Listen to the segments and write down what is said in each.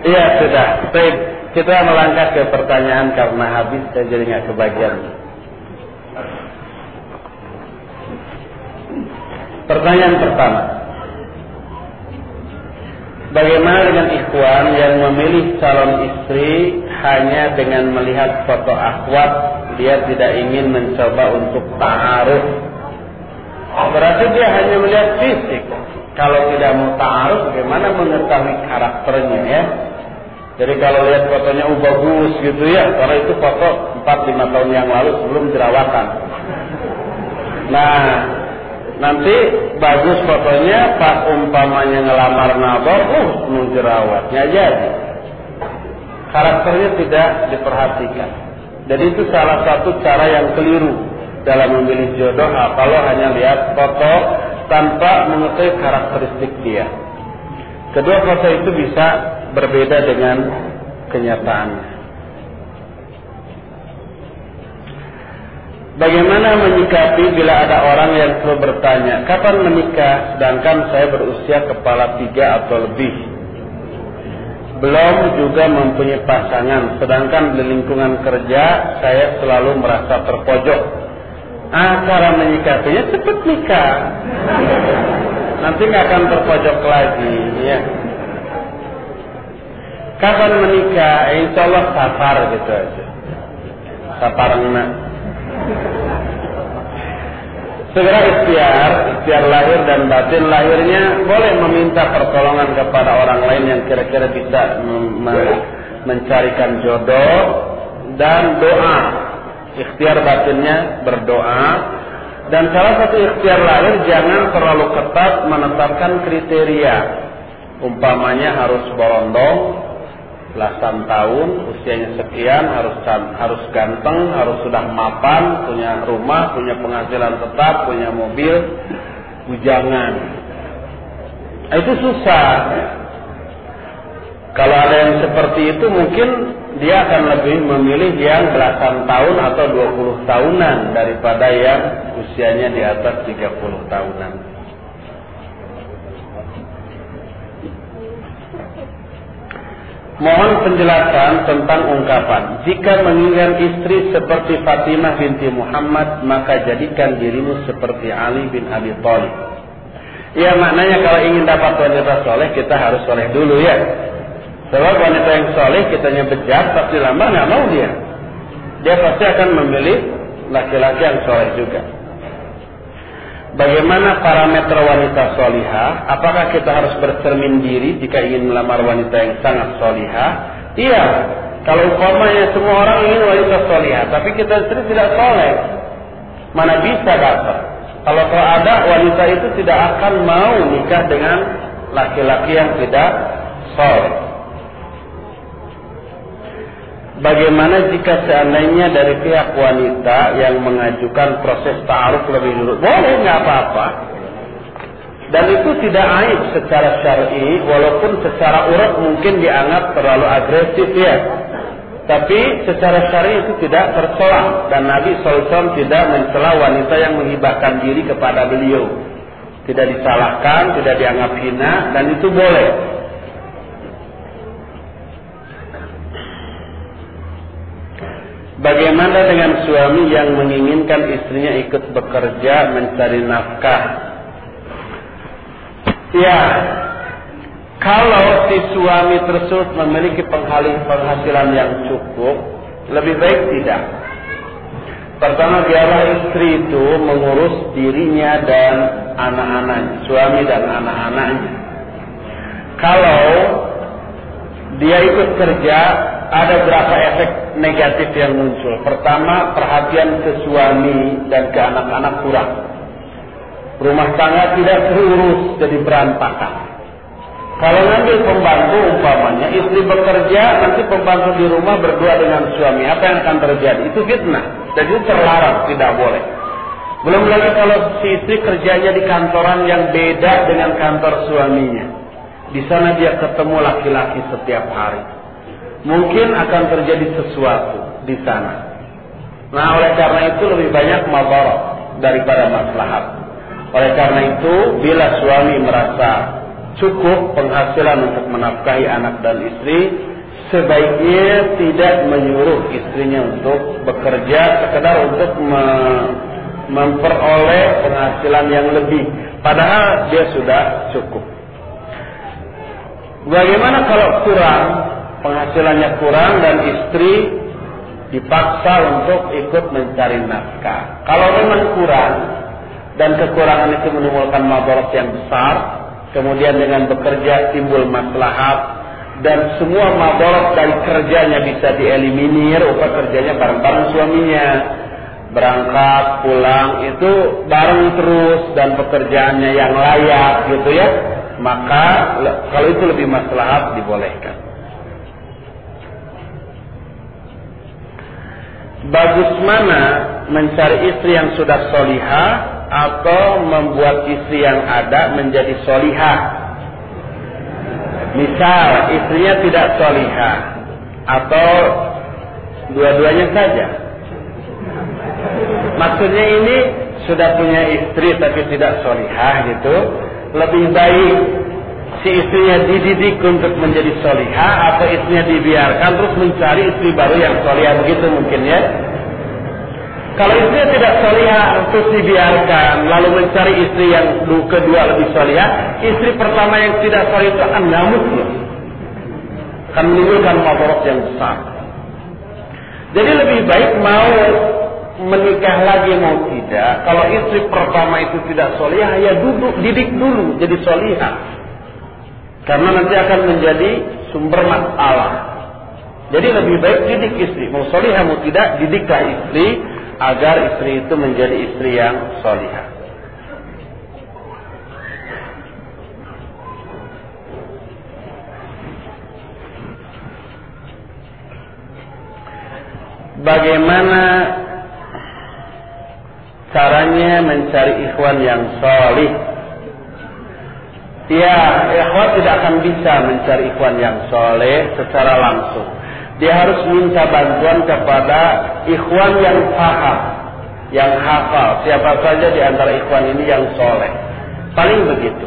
Iya sudah. Baik, kita melangkah ke pertanyaan karena habis saya jadi nggak kebagian. Pertanyaan pertama. Bagaimana dengan ikhwan yang memilih calon istri hanya dengan melihat foto akhwat, dia tidak ingin mencoba untuk ta'aruf. Berarti dia hanya melihat fisik. Kalau tidak mau ta'aruf, bagaimana mengetahui karakternya ya? Jadi kalau lihat fotonya oh bagus gitu ya, karena itu foto 4-5 tahun yang lalu sebelum jerawatan. Nah, Nanti bagus fotonya pas umpamanya ngelamar nabor, uh, penuh jerawatnya jadi. Karakternya tidak diperhatikan. Jadi itu salah satu cara yang keliru dalam memilih jodoh nah, kalau hanya lihat foto tanpa mengetahui karakteristik dia. Kedua foto itu bisa berbeda dengan kenyataannya. Bagaimana menyikapi bila ada orang yang selalu bertanya, kapan menikah sedangkan saya berusia kepala tiga atau lebih? Belum juga mempunyai pasangan, sedangkan di lingkungan kerja saya selalu merasa terpojok. Ah, cara menyikapinya cepat nikah. Nanti nggak akan terpojok lagi, ya. Kapan menikah? Insya Allah safar gitu aja. Safar enak. Segera ikhtiar, ikhtiar lahir dan batin lahirnya boleh meminta pertolongan kepada orang lain yang kira-kira bisa mencarikan jodoh dan doa. Ikhtiar batinnya berdoa dan salah satu ikhtiar lahir jangan terlalu ketat menetapkan kriteria. Umpamanya harus borondong, belasan tahun, usianya sekian, harus harus ganteng, harus sudah mapan, punya rumah, punya penghasilan tetap, punya mobil, bujangan. Nah, itu susah. Kalau ada yang seperti itu mungkin dia akan lebih memilih yang belasan tahun atau 20 tahunan daripada yang usianya di atas 30 tahunan. Mohon penjelasan tentang ungkapan. Jika menginginkan istri seperti Fatimah binti Muhammad Maka jadikan dirimu seperti Ali bin Abi Thalib. Ya maknanya kalau ingin dapat wanita soleh Kita harus soleh dulu ya. Sebab wanita yang soleh kitanya bejat Pasti lama nggak mau dia. Dia pasti akan memilih Laki-laki yang soleh juga Bagaimana parameter wanita solihah? Apakah kita harus bercermin diri jika ingin melamar wanita yang sangat solihah? Iya. Kalau umpamanya semua orang ingin wanita solihah, tapi kita sendiri tidak soleh, mana bisa dapat? Kalau ada wanita itu tidak akan mau nikah dengan laki-laki yang tidak soleh. Bagaimana jika seandainya dari pihak wanita yang mengajukan proses ta'aruf lebih dulu? Boleh, nggak apa-apa. Dan itu tidak aib secara syar'i, walaupun secara urat mungkin dianggap terlalu agresif ya. Tapi secara syar'i itu tidak tercela dan Nabi SAW tidak mencela wanita yang menghibahkan diri kepada beliau. Tidak disalahkan, tidak dianggap hina dan itu boleh. Bagaimana dengan suami yang menginginkan istrinya ikut bekerja mencari nafkah? Ya, kalau si suami tersebut memiliki penghasilan yang cukup, lebih baik tidak. Pertama, biarlah istri itu mengurus dirinya dan anak-anaknya, suami dan anak-anaknya. Kalau dia ikut kerja, ada berapa efek negatif yang muncul. Pertama, perhatian ke suami dan ke anak-anak kurang. Rumah tangga tidak terurus, jadi berantakan. Kalau ngambil pembantu umpamanya, istri bekerja, nanti pembantu di rumah berdua dengan suami. Apa yang akan terjadi? Itu fitnah. Jadi itu terlarang, tidak boleh. Belum lagi kalau si istri kerjanya di kantoran yang beda dengan kantor suaminya. Di sana dia ketemu laki-laki setiap hari mungkin akan terjadi sesuatu di sana. Nah, oleh karena itu lebih banyak madarat daripada maslahat. Oleh karena itu, bila suami merasa cukup penghasilan untuk menafkahi anak dan istri, sebaiknya tidak menyuruh istrinya untuk bekerja sekedar untuk me memperoleh penghasilan yang lebih. Padahal dia sudah cukup. Bagaimana kalau kurang, penghasilannya kurang dan istri dipaksa untuk ikut mencari nafkah. Kalau memang kurang dan kekurangan itu menimbulkan mabarak yang besar, kemudian dengan bekerja timbul maslahat dan semua mabarak dari kerjanya bisa dieliminir, upah kerjanya bareng-bareng suaminya. Berangkat, pulang itu bareng terus dan pekerjaannya yang layak gitu ya. Maka kalau itu lebih maslahat dibolehkan. Bagus mana mencari istri yang sudah solihah atau membuat istri yang ada menjadi solihah. Misal istrinya tidak solihah atau dua-duanya saja. Maksudnya ini sudah punya istri tapi tidak solihah gitu. Lebih baik si istrinya dididik untuk menjadi solihah atau istrinya dibiarkan terus mencari istri baru yang solihah begitu mungkin ya? Kalau istrinya tidak solihah terus dibiarkan lalu mencari istri yang kedua lebih solihah istri pertama yang tidak solihah itu akan ngamuk loh akan menimbulkan mabarak yang besar. Jadi lebih baik mau menikah lagi mau tidak. Kalau istri pertama itu tidak solihah ya duduk didik dulu jadi solihah karena nanti akan menjadi sumber masalah. Jadi lebih baik didik istri. Mau solihah mau tidak, didiklah istri agar istri itu menjadi istri yang solihah. Bagaimana caranya mencari ikhwan yang solih Ya, ikhwan tidak akan bisa mencari ikhwan yang soleh secara langsung. Dia harus minta bantuan kepada ikhwan yang paham, yang hafal. Siapa saja di antara ikhwan ini yang soleh. Paling begitu.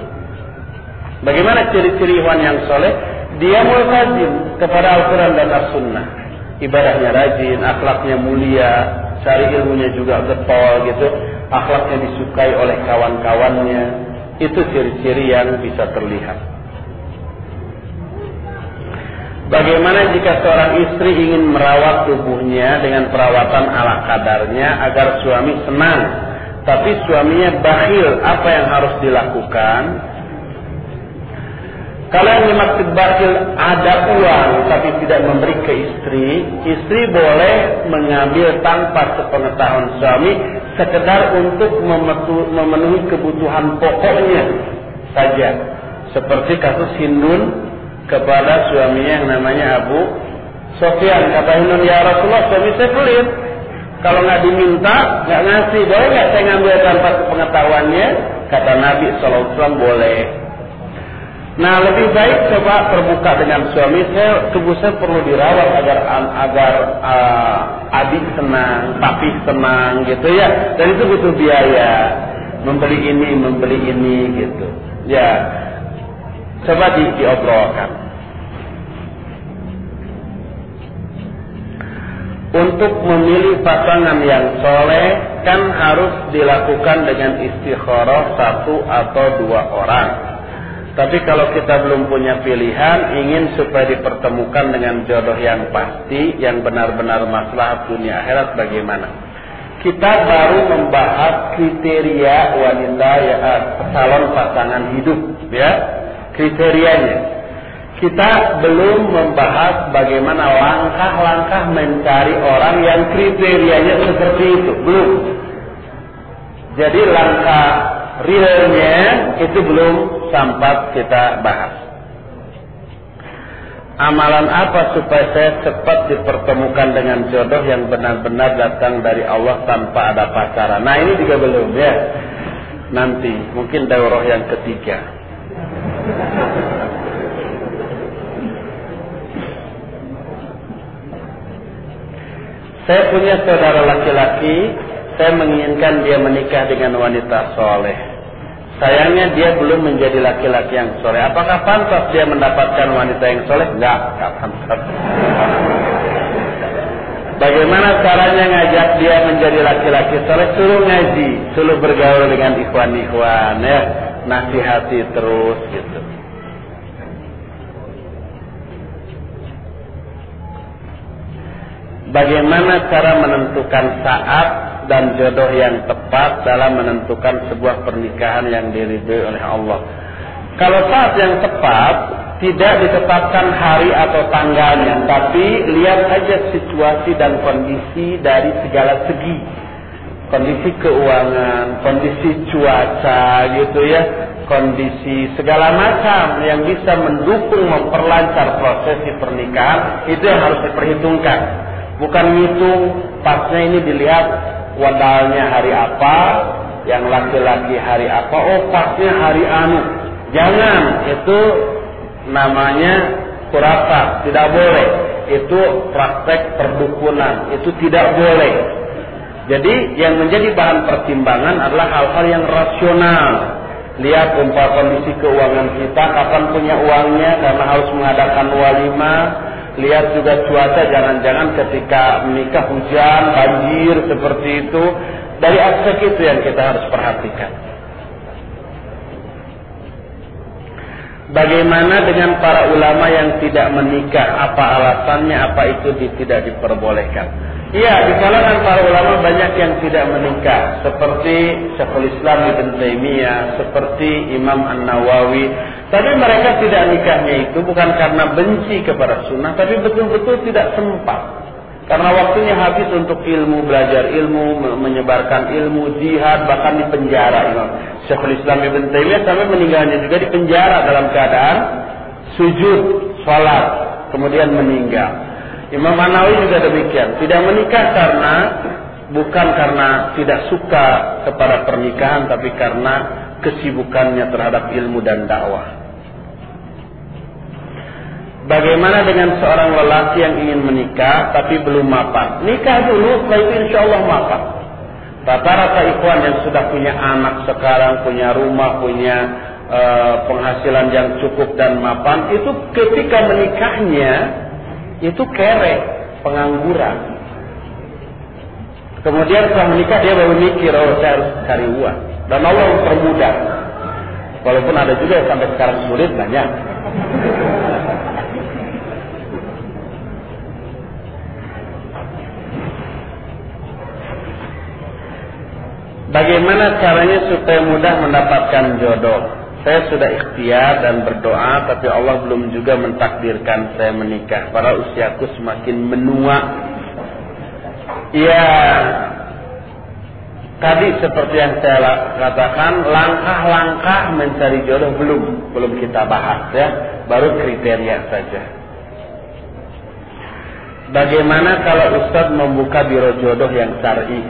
Bagaimana ciri-ciri ikhwan yang soleh? Dia multazim kepada Al-Quran dan As-Sunnah. Ibadahnya rajin, akhlaknya mulia, cari ilmunya juga getol gitu. Akhlaknya disukai oleh kawan-kawannya itu ciri-ciri yang bisa terlihat. Bagaimana jika seorang istri ingin merawat tubuhnya dengan perawatan ala kadarnya agar suami senang, tapi suaminya bakhil, apa yang harus dilakukan? Kalau yang dimaksud bakhil ada uang tapi tidak memberi ke istri, istri boleh mengambil tanpa sepengetahuan suami sekedar untuk memenuhi kebutuhan pokoknya saja. Seperti kasus Hindun kepada suaminya yang namanya Abu Sofyan. Kata Hindun, ya Rasulullah suami saya pelit. Kalau nggak diminta, nggak ngasih. Boleh nggak saya ngambil tanpa pengetahuannya? Kata Nabi SAW boleh. Nah lebih baik coba terbuka dengan suami saya tubuh saya perlu dirawat agar agar uh, adik senang, papi senang gitu ya. Dan itu butuh biaya membeli ini, membeli ini gitu. Ya coba di, diobrolkan. Untuk memilih pasangan yang soleh kan harus dilakukan dengan istikharah satu atau dua orang. Tapi kalau kita belum punya pilihan, ingin supaya dipertemukan dengan jodoh yang pasti, yang benar-benar masalah dunia akhirat bagaimana? Kita baru membahas kriteria wanita ya calon pasangan hidup, ya kriterianya. Kita belum membahas bagaimana langkah-langkah mencari orang yang kriterianya seperti itu, belum. Jadi langkah realnya itu belum sempat kita bahas. Amalan apa supaya saya cepat dipertemukan dengan jodoh yang benar-benar datang dari Allah tanpa ada pacaran? Nah ini juga belum ya. Nanti mungkin daurah yang ketiga. Saya punya saudara laki-laki, saya menginginkan dia menikah dengan wanita soleh Sayangnya dia belum menjadi laki-laki yang soleh. Apakah pantas dia mendapatkan wanita yang soleh? Enggak, enggak pantas. Bagaimana caranya ngajak dia menjadi laki-laki soleh? Suruh ngaji, suruh bergaul dengan ikhwan-ikhwan ya, nasihati terus gitu. Bagaimana cara menentukan saat dan jodoh yang tepat dalam menentukan sebuah pernikahan yang diridhoi oleh Allah. Kalau saat yang tepat tidak ditetapkan hari atau tanggalnya, tapi lihat saja situasi dan kondisi dari segala segi. Kondisi keuangan, kondisi cuaca gitu ya, kondisi segala macam yang bisa mendukung memperlancar prosesi pernikahan itu yang harus diperhitungkan. Bukan ngitung pasnya ini dilihat wadalnya hari apa, yang laki-laki hari apa, oh pasnya hari anu. Jangan, itu namanya kurasa, tidak boleh. Itu praktek perdukunan, itu tidak boleh. Jadi yang menjadi bahan pertimbangan adalah hal-hal yang rasional. Lihat umpah kondisi keuangan kita, kapan punya uangnya karena harus mengadakan walimah, Lihat juga cuaca jangan-jangan ketika menikah hujan, banjir seperti itu. Dari aspek itu yang kita harus perhatikan. Bagaimana dengan para ulama yang tidak menikah? Apa alasannya? Apa itu tidak diperbolehkan? Iya, di kalangan para ulama banyak yang tidak menikah, seperti Syekhul Islam Ibn Taimiyah, seperti Imam An Nawawi. Tapi mereka tidak nikahnya itu bukan karena benci kepada sunnah, tapi betul-betul tidak sempat. Karena waktunya habis untuk ilmu, belajar ilmu, menyebarkan ilmu, jihad, bahkan di penjara Imam Syekhul Islam Ibn Taimiyah sampai meninggalnya juga di penjara dalam keadaan sujud, sholat, kemudian meninggal. Imam Manawi juga demikian. Tidak menikah karena bukan karena tidak suka kepada pernikahan, tapi karena kesibukannya terhadap ilmu dan dakwah. Bagaimana dengan seorang lelaki yang ingin menikah tapi belum mapan? Nikah dulu, setelah itu insya Allah mapan. Rata-rata ikhwan yang sudah punya anak sekarang, punya rumah, punya e, penghasilan yang cukup dan mapan, itu ketika menikahnya itu kere, pengangguran. Kemudian setelah menikah dia baru mikir, oh saya harus cari uang. Dan Allah mempermudah. Walaupun ada juga yang sampai sekarang sulit banyak. Bagaimana caranya supaya mudah mendapatkan jodoh? Saya sudah ikhtiar dan berdoa tapi Allah belum juga mentakdirkan saya menikah. Para usiaku semakin menua. Ya, tadi seperti yang saya katakan, langkah-langkah mencari jodoh belum belum kita bahas ya, baru kriteria saja. Bagaimana kalau Ustadz membuka biro jodoh yang syar'i?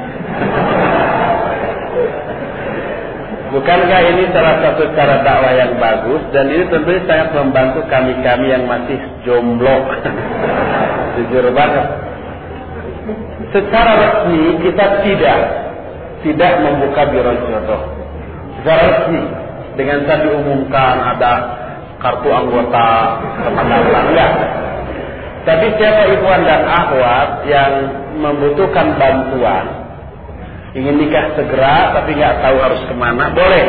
Bukankah ini salah satu cara dakwah yang bagus dan ini tentunya sangat membantu kami-kami yang masih jomblo. Jujur banget. Secara resmi kita tidak tidak membuka biro jodoh. Secara resmi dengan saya diumumkan ada kartu anggota teman enggak. Tapi siapa ikhwan dan akhwat yang membutuhkan bantuan ingin nikah segera tapi nggak tahu harus ke mana. Boleh.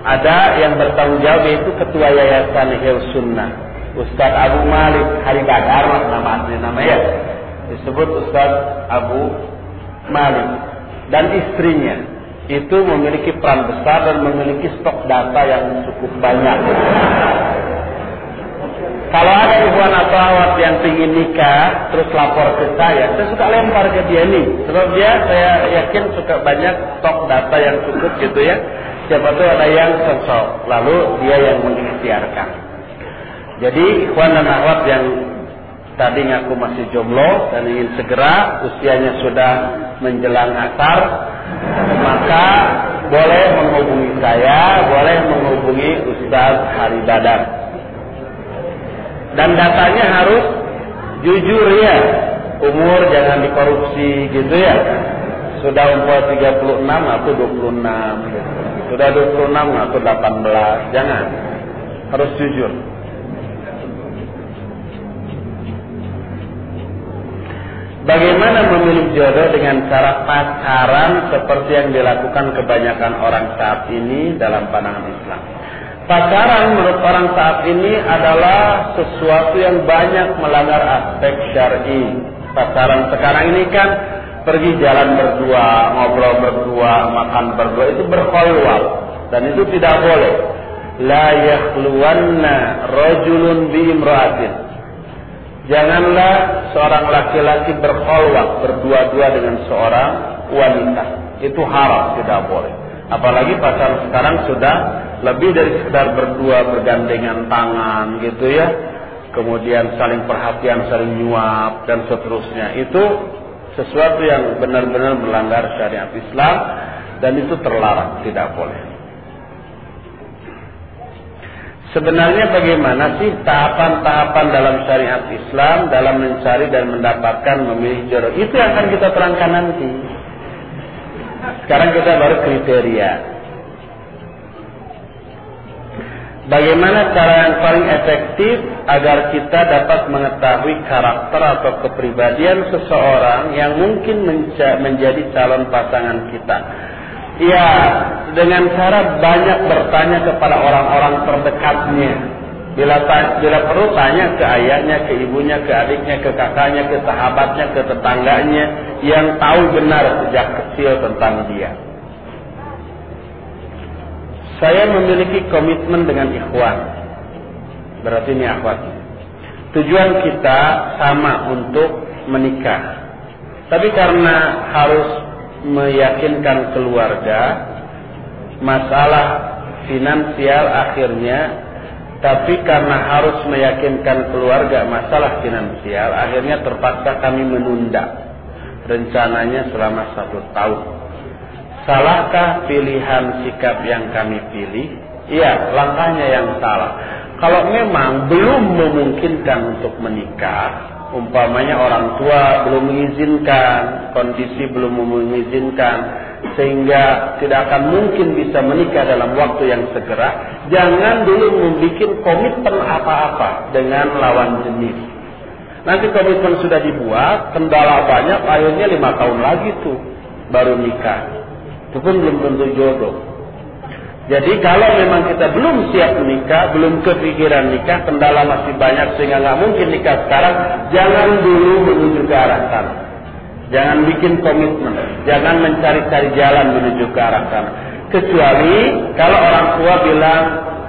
Ada yang bertanggung jawab yaitu ketua yayasan Hil Sunnah. Ustadz Abu Malik Hari Badar nama asli namanya. Disebut Ustadz Abu Malik. Dan istrinya. Itu memiliki peran besar dan memiliki stok data yang cukup banyak kalau ada atau awat yang ingin nikah, terus lapor ke saya, saya suka lempar ke dia nih. Sebab dia, saya yakin suka banyak stok data yang cukup gitu ya. Siapa tahu ada yang cocok, lalu dia yang mengikhtiarkan. Jadi ikhwan dan akhwat yang tadi ngaku masih jomblo dan ingin segera usianya sudah menjelang asar, maka boleh menghubungi saya, boleh menghubungi Ustaz Hari Badar dan datanya harus jujur ya umur jangan dikorupsi gitu ya sudah umur 36 atau 26 gitu. sudah 26 atau 18, jangan. Harus jujur. Bagaimana memilih jodoh dengan cara pacaran seperti yang dilakukan kebanyakan orang saat ini dalam pandangan Islam? Pacaran menurut orang saat ini adalah sesuatu yang banyak melanggar aspek syar'i. Pacaran sekarang ini kan pergi jalan berdua, ngobrol berdua, makan berdua itu berkhulwat dan itu tidak boleh. La yakhluwanna rajulun bi imra'atin. Janganlah seorang laki-laki berkhulwat berdua-dua dengan seorang wanita. Itu haram, tidak boleh. Apalagi pacaran sekarang sudah lebih dari sekedar berdua bergandengan tangan gitu ya. Kemudian saling perhatian, saling nyuap dan seterusnya. Itu sesuatu yang benar-benar melanggar syariat Islam dan itu terlarang, tidak boleh. Sebenarnya bagaimana sih tahapan-tahapan dalam syariat Islam dalam mencari dan mendapatkan memilih jodoh? Itu yang akan kita terangkan nanti. Sekarang kita baru kriteria. Bagaimana cara yang paling efektif agar kita dapat mengetahui karakter atau kepribadian seseorang yang mungkin menjadi calon pasangan kita? Ya, dengan cara banyak bertanya kepada orang-orang terdekatnya. Bila, bila perlu tanya ke ayahnya, ke ibunya, ke adiknya, ke kakaknya, ke sahabatnya, ke tetangganya yang tahu benar sejak kecil tentang dia. Saya memiliki komitmen dengan ikhwan. Berarti ini akhwat. Tujuan kita sama untuk menikah. Tapi karena harus meyakinkan keluarga, masalah finansial akhirnya tapi karena harus meyakinkan keluarga masalah finansial, akhirnya terpaksa kami menunda rencananya selama satu tahun. Salahkah pilihan sikap yang kami pilih? Iya, langkahnya yang salah. Kalau memang belum memungkinkan untuk menikah, umpamanya orang tua belum mengizinkan, kondisi belum mengizinkan, sehingga tidak akan mungkin bisa menikah dalam waktu yang segera, jangan dulu membuat komitmen apa-apa dengan lawan jenis. Nanti komitmen sudah dibuat, kendala banyak, akhirnya lima tahun lagi tuh baru nikah. Itu pun belum tentu jodoh. Jadi kalau memang kita belum siap menikah, belum kepikiran nikah, kendala masih banyak sehingga nggak mungkin nikah sekarang, jangan dulu menuju ke arah sana. Jangan bikin komitmen, jangan mencari-cari jalan menuju ke arah sana. Kecuali kalau orang tua bilang,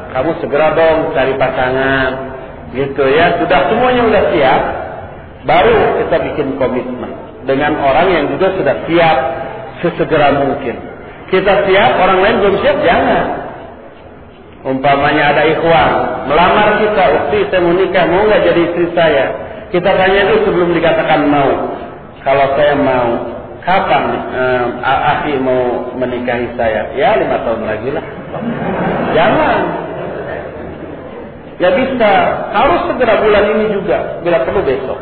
kamu segera dong cari pasangan, gitu ya. Sudah semuanya sudah siap, baru kita bikin komitmen dengan orang yang juga sudah siap sesegera mungkin. Kita siap, orang lain belum siap, jangan. Umpamanya ada ikhwan, melamar kita, ukti saya mau nikah, mau nggak jadi istri saya? Kita tanya dulu sebelum dikatakan mau. Kalau saya mau, kapan eh, Ahi mau menikahi saya? Ya lima tahun lagi lah. Jangan. Ya bisa, harus segera bulan ini juga, bila perlu besok.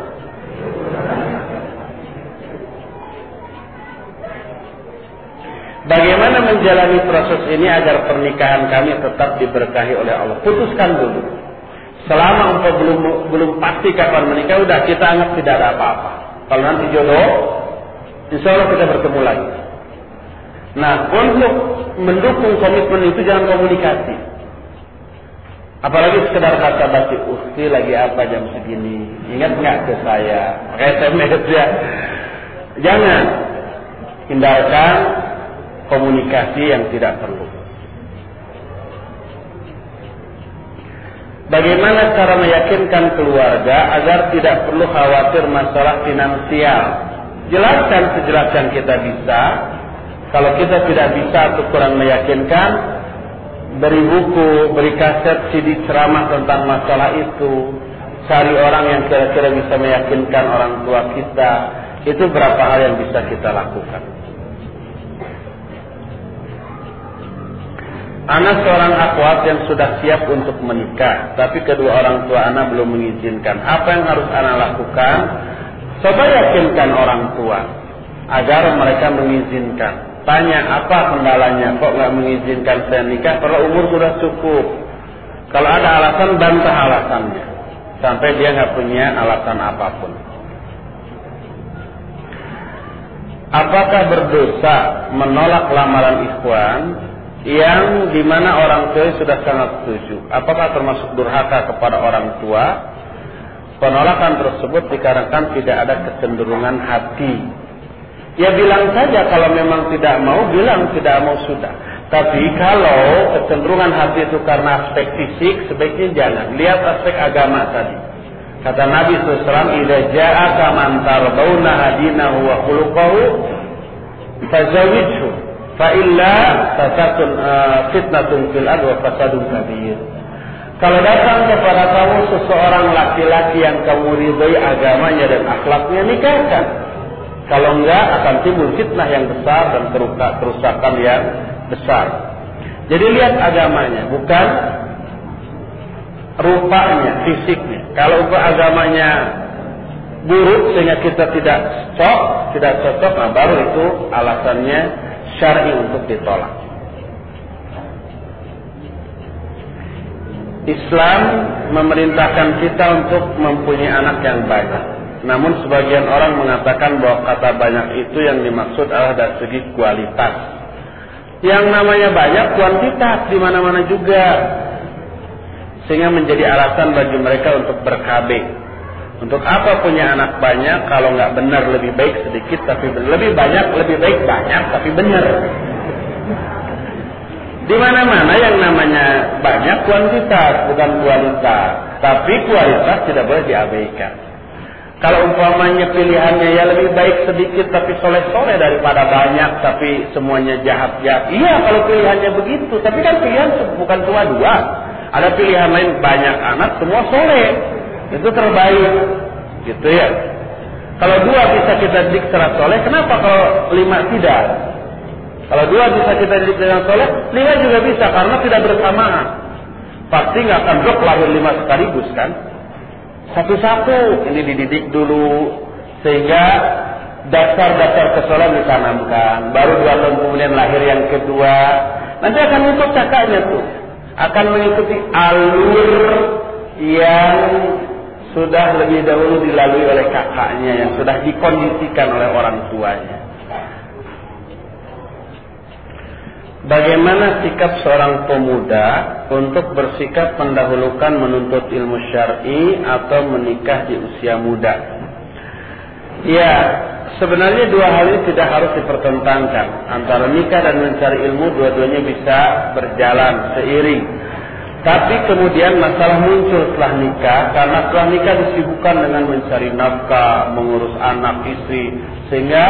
Bagaimana menjalani proses ini agar pernikahan kami tetap diberkahi oleh Allah? Putuskan dulu. Selama engkau belum belum pasti kapan menikah, udah kita anggap tidak ada apa-apa. Kalau nanti jodoh, insya Allah kita bertemu lagi. Nah, untuk mendukung komitmen itu jangan komunikasi. Apalagi sekedar kata basi, ukti lagi apa jam segini? Ingat nggak ke saya? SMS ya. Jangan hindarkan komunikasi yang tidak perlu. Bagaimana cara meyakinkan keluarga agar tidak perlu khawatir masalah finansial? Jelaskan sejelas yang kita bisa. Kalau kita tidak bisa atau kurang meyakinkan, beri buku, beri kaset, CD ceramah tentang masalah itu. Cari orang yang kira-kira bisa meyakinkan orang tua kita. Itu berapa hal yang bisa kita lakukan. Anak seorang akhwat yang sudah siap untuk menikah, tapi kedua orang tua anak belum mengizinkan. Apa yang harus anak lakukan? Coba yakinkan orang tua agar mereka mengizinkan. Tanya apa kendalanya kok nggak mengizinkan saya nikah? Kalau umur sudah cukup. Kalau ada alasan bantah alasannya sampai dia nggak punya alasan apa pun. Apakah berdosa menolak lamaran ikhwan yang di mana orang tua sudah sangat setuju? Apakah termasuk durhaka kepada orang tua? Penolakan tersebut dikarenakan tidak ada kecenderungan hati Ya bilang saja kalau memang tidak mau, bilang tidak mau sudah. Tapi kalau kecenderungan hati itu karena aspek fisik, sebaiknya jangan. Lihat aspek agama tadi. Kata Nabi SAW, Ida ja'aka man tarbawna hadinahu wa khuluqahu. Uh, fitnatun fil kabir. Kalau datang kepada kamu seseorang laki-laki yang kamu ridhoi agamanya dan akhlaknya, nikahkan. Kalau enggak akan timbul fitnah yang besar dan kerusakan yang besar. Jadi lihat agamanya, bukan rupanya, fisiknya. Kalau agamanya buruk sehingga kita tidak cocok, tidak cocok, nah baru itu alasannya syar'i untuk ditolak. Islam memerintahkan kita untuk mempunyai anak yang banyak. Namun sebagian orang mengatakan bahwa kata banyak itu yang dimaksud adalah dari segi kualitas. Yang namanya banyak kuantitas di mana-mana juga. Sehingga menjadi alasan bagi mereka untuk berkabeh. Untuk apa punya anak banyak kalau nggak benar lebih baik sedikit tapi lebih banyak lebih baik banyak tapi benar. Di mana-mana yang namanya banyak kuantitas bukan kualitas, tapi kualitas tidak boleh diabaikan. Kalau umpamanya pilihannya ya lebih baik sedikit tapi soleh-soleh daripada banyak tapi semuanya jahat-jahat. Iya kalau pilihannya begitu. Tapi kan pilihan bukan cuma dua. Ada pilihan lain banyak anak semua soleh. Itu terbaik. Gitu ya. Kalau dua bisa kita didik secara soleh, kenapa kalau lima tidak? Kalau dua bisa kita didik dengan soleh, lima juga bisa karena tidak bersamaan. Pasti nggak akan blok lahir lima sekaligus kan? Satu-satu ini dididik dulu sehingga dasar-dasar kesolan ditanamkan. Baru dua tahun kemudian lahir yang kedua. Nanti akan ikut kakaknya tuh. Akan mengikuti alur yang sudah lebih dahulu dilalui oleh kakaknya yang sudah dikondisikan oleh orang tuanya. Bagaimana sikap seorang pemuda untuk bersikap mendahulukan menuntut ilmu syar'i atau menikah di usia muda? Ya, sebenarnya dua hal ini tidak harus dipertentangkan. Antara nikah dan mencari ilmu dua-duanya bisa berjalan seiring. Tapi kemudian masalah muncul setelah nikah karena setelah nikah disibukkan dengan mencari nafkah, mengurus anak, istri sehingga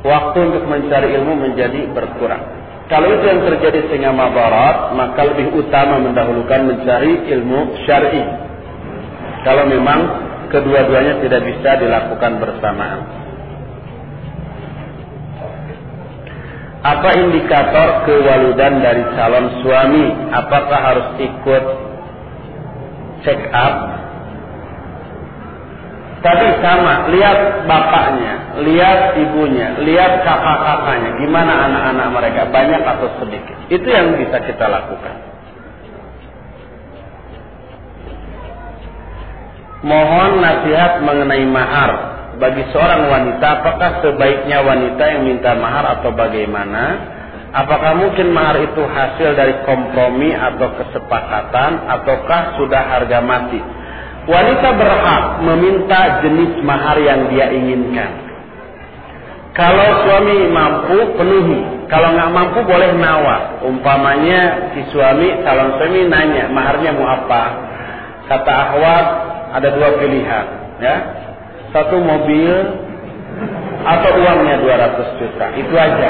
waktu untuk mencari ilmu menjadi berkurang. Kalau itu yang terjadi sehingga mabarat, maka lebih utama mendahulukan mencari ilmu syar'i. Kalau memang kedua-duanya tidak bisa dilakukan bersamaan. Apa indikator kewaludan dari calon suami? Apakah harus ikut check up Tadi sama, lihat bapaknya, lihat ibunya, lihat kakak-kakaknya, gimana anak-anak mereka, banyak atau sedikit. Itu yang bisa kita lakukan. Mohon nasihat mengenai mahar bagi seorang wanita. Apakah sebaiknya wanita yang minta mahar atau bagaimana? Apakah mungkin mahar itu hasil dari kompromi atau kesepakatan ataukah sudah harga mati? wanita berhak meminta jenis mahar yang dia inginkan. Kalau suami mampu penuhi, kalau nggak mampu boleh nawar. Umpamanya si suami calon suami nanya maharnya mau apa? Kata Ahwat ada dua pilihan, ya. Satu mobil atau uangnya 200 juta. Itu aja.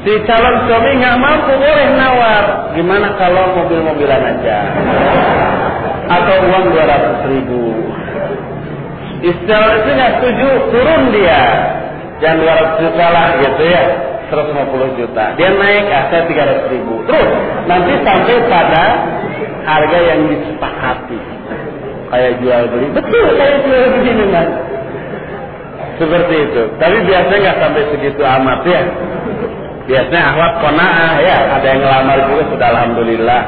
Si calon suami nggak mampu boleh nawar. Gimana kalau mobil-mobilan aja? Atau uang 200 ribu. Istilah itu nggak setuju, turun dia. Jangan 200 juta lah gitu ya. 150 juta. Dia naik saya 300 ribu. Terus nanti sampai pada harga yang disepakati. Kayak jual beli. Betul kayak jual begini mas. Seperti itu. Tapi biasanya nggak sampai segitu amat ya. Biasanya akhwat kona'ah ya. Ada yang ngelamar juga sudah alhamdulillah.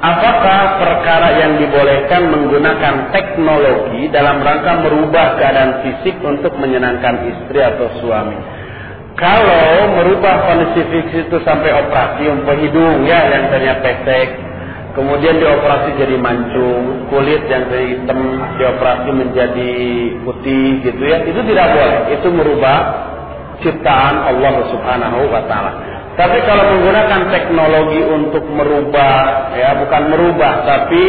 Apakah perkara yang dibolehkan menggunakan teknologi dalam rangka merubah keadaan fisik untuk menyenangkan istri atau suami? Kalau merubah fisik itu sampai operasi umpah hidung ya yang tadinya pesek, kemudian dioperasi jadi mancung, kulit yang dari hitam dioperasi menjadi putih gitu ya, itu tidak boleh. Itu merubah ciptaan Allah Subhanahu wa taala. Tapi kalau menggunakan teknologi untuk merubah, ya bukan merubah, tapi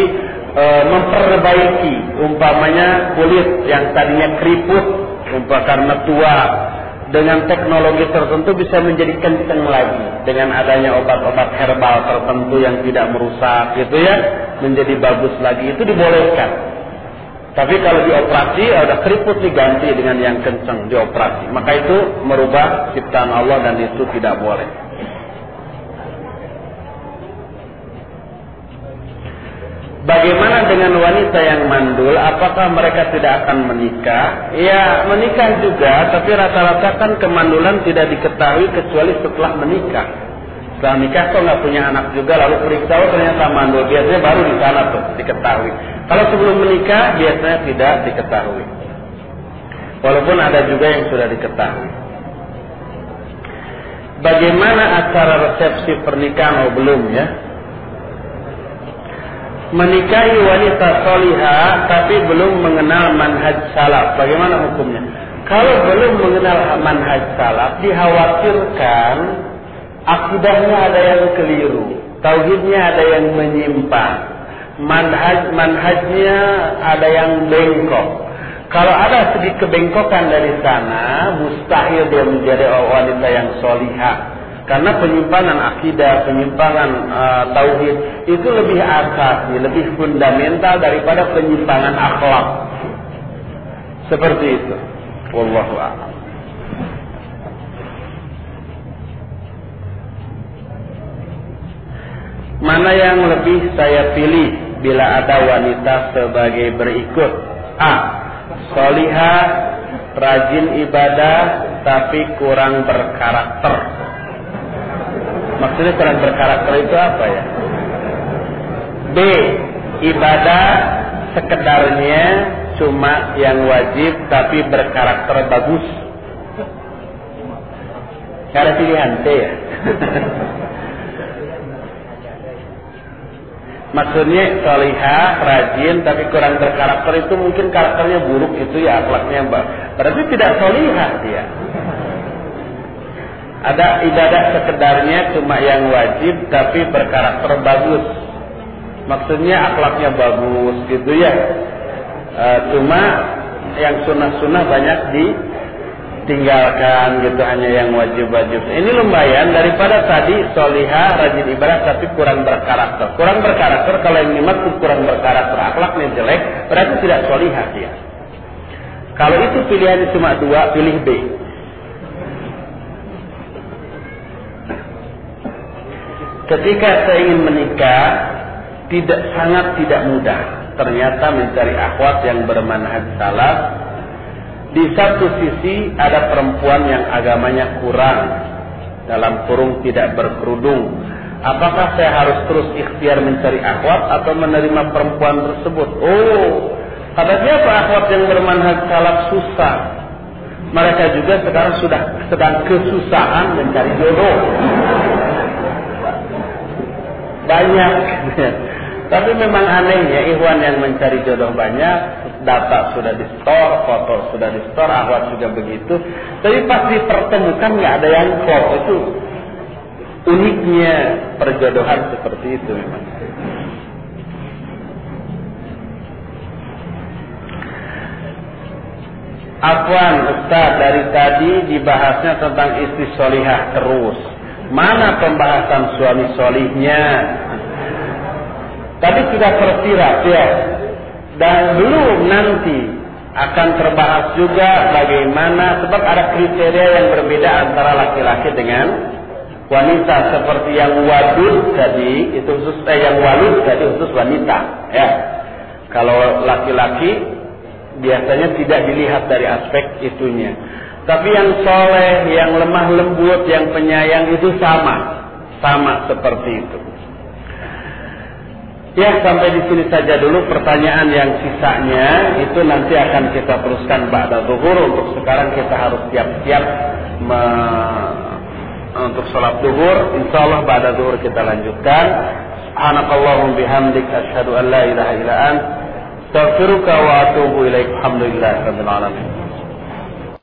e, memperbaiki, umpamanya kulit yang tadinya keriput, umpah karena tua, dengan teknologi tertentu bisa menjadi kenceng lagi. Dengan adanya obat-obat herbal tertentu yang tidak merusak gitu ya menjadi bagus lagi. Itu dibolehkan. Tapi kalau dioperasi ada keriput diganti dengan yang kenceng dioperasi. Maka itu merubah ciptaan Allah dan itu tidak boleh Bagaimana dengan wanita yang mandul? Apakah mereka tidak akan menikah? Ya, menikah juga, tapi rata-rata kan kemandulan tidak diketahui kecuali setelah menikah. Setelah nikah kok nggak punya anak juga, lalu periksa oh ternyata mandul. Biasanya baru di sana tuh diketahui. Kalau sebelum menikah biasanya tidak diketahui. Walaupun ada juga yang sudah diketahui. Bagaimana acara resepsi pernikahan? Oh belum ya menikahi wanita soliha tapi belum mengenal manhaj salaf. Bagaimana hukumnya? Kalau belum mengenal manhaj salaf, dikhawatirkan akidahnya ada yang keliru, tauhidnya ada yang menyimpang, manhaj manhajnya ada yang bengkok. Kalau ada sedikit kebengkokan dari sana, mustahil dia menjadi wanita yang solihah. Karena penyimpangan akidah, penyimpangan uh, tauhid itu lebih asasi, lebih fundamental daripada penyimpangan akhlak. Seperti itu. Wallahu a'lam. Mana yang lebih saya pilih bila ada wanita sebagai berikut? A. Solihah, rajin ibadah, tapi kurang berkarakter. Maksudnya kurang berkarakter itu apa ya? B. Ibadah sekedarnya cuma yang wajib tapi berkarakter bagus. Cara pilihan C ya. Maksudnya solihah, rajin, tapi kurang berkarakter itu mungkin karakternya buruk itu ya akhlaknya mbak. Berarti tidak solihah dia. Ada ibadah sekedarnya cuma yang wajib tapi berkarakter bagus. Maksudnya akhlaknya bagus gitu ya. E, cuma yang sunnah-sunnah banyak ditinggalkan gitu hanya yang wajib-wajib. Ini lumayan daripada tadi solihah rajin ibadah tapi kurang berkarakter. Kurang berkarakter kalau yang dimaksud kurang berkarakter akhlaknya jelek berarti tidak solihah dia. Kalau itu pilihannya cuma dua, pilih B. Ketika saya ingin menikah, tidak sangat tidak mudah. Ternyata mencari akhwat yang bermanhaj salaf. Di satu sisi ada perempuan yang agamanya kurang, dalam kurung tidak berkerudung. Apakah saya harus terus ikhtiar mencari akhwat atau menerima perempuan tersebut? Oh, kata siapa akhwat yang bermanhaj salaf susah? Mereka juga sekarang sudah sedang kesusahan mencari jodoh banyak. Tapi memang anehnya Ikhwan yang mencari jodoh banyak, data sudah di store, foto sudah di store, ahwat juga begitu. Tapi pas dipertemukan nggak ada yang kok itu uniknya perjodohan seperti itu memang. Afwan Ustaz dari tadi dibahasnya tentang istri solihah terus Mana pembahasan suami solihnya? Tadi sudah tersirat ya. Dan belum nanti akan terbahas juga bagaimana sebab ada kriteria yang berbeda antara laki-laki dengan wanita seperti yang wadud tadi itu khusus eh, yang walud tadi khusus wanita ya kalau laki-laki biasanya tidak dilihat dari aspek itunya tapi yang soleh yang lemah lembut yang penyayang itu sama. Sama seperti itu. Ya sampai di sini saja dulu pertanyaan yang sisanya. Itu nanti akan kita teruskan pada zuhur. Untuk sekarang kita harus siap-siap untuk sholat zuhur. Insyaallah pada zuhur kita lanjutkan. Subhanakallahum bihamdik. Asyhadu an la ilaha illa astaghfiruka wa atubu ilaik. Alhamdulillah rabbil alamin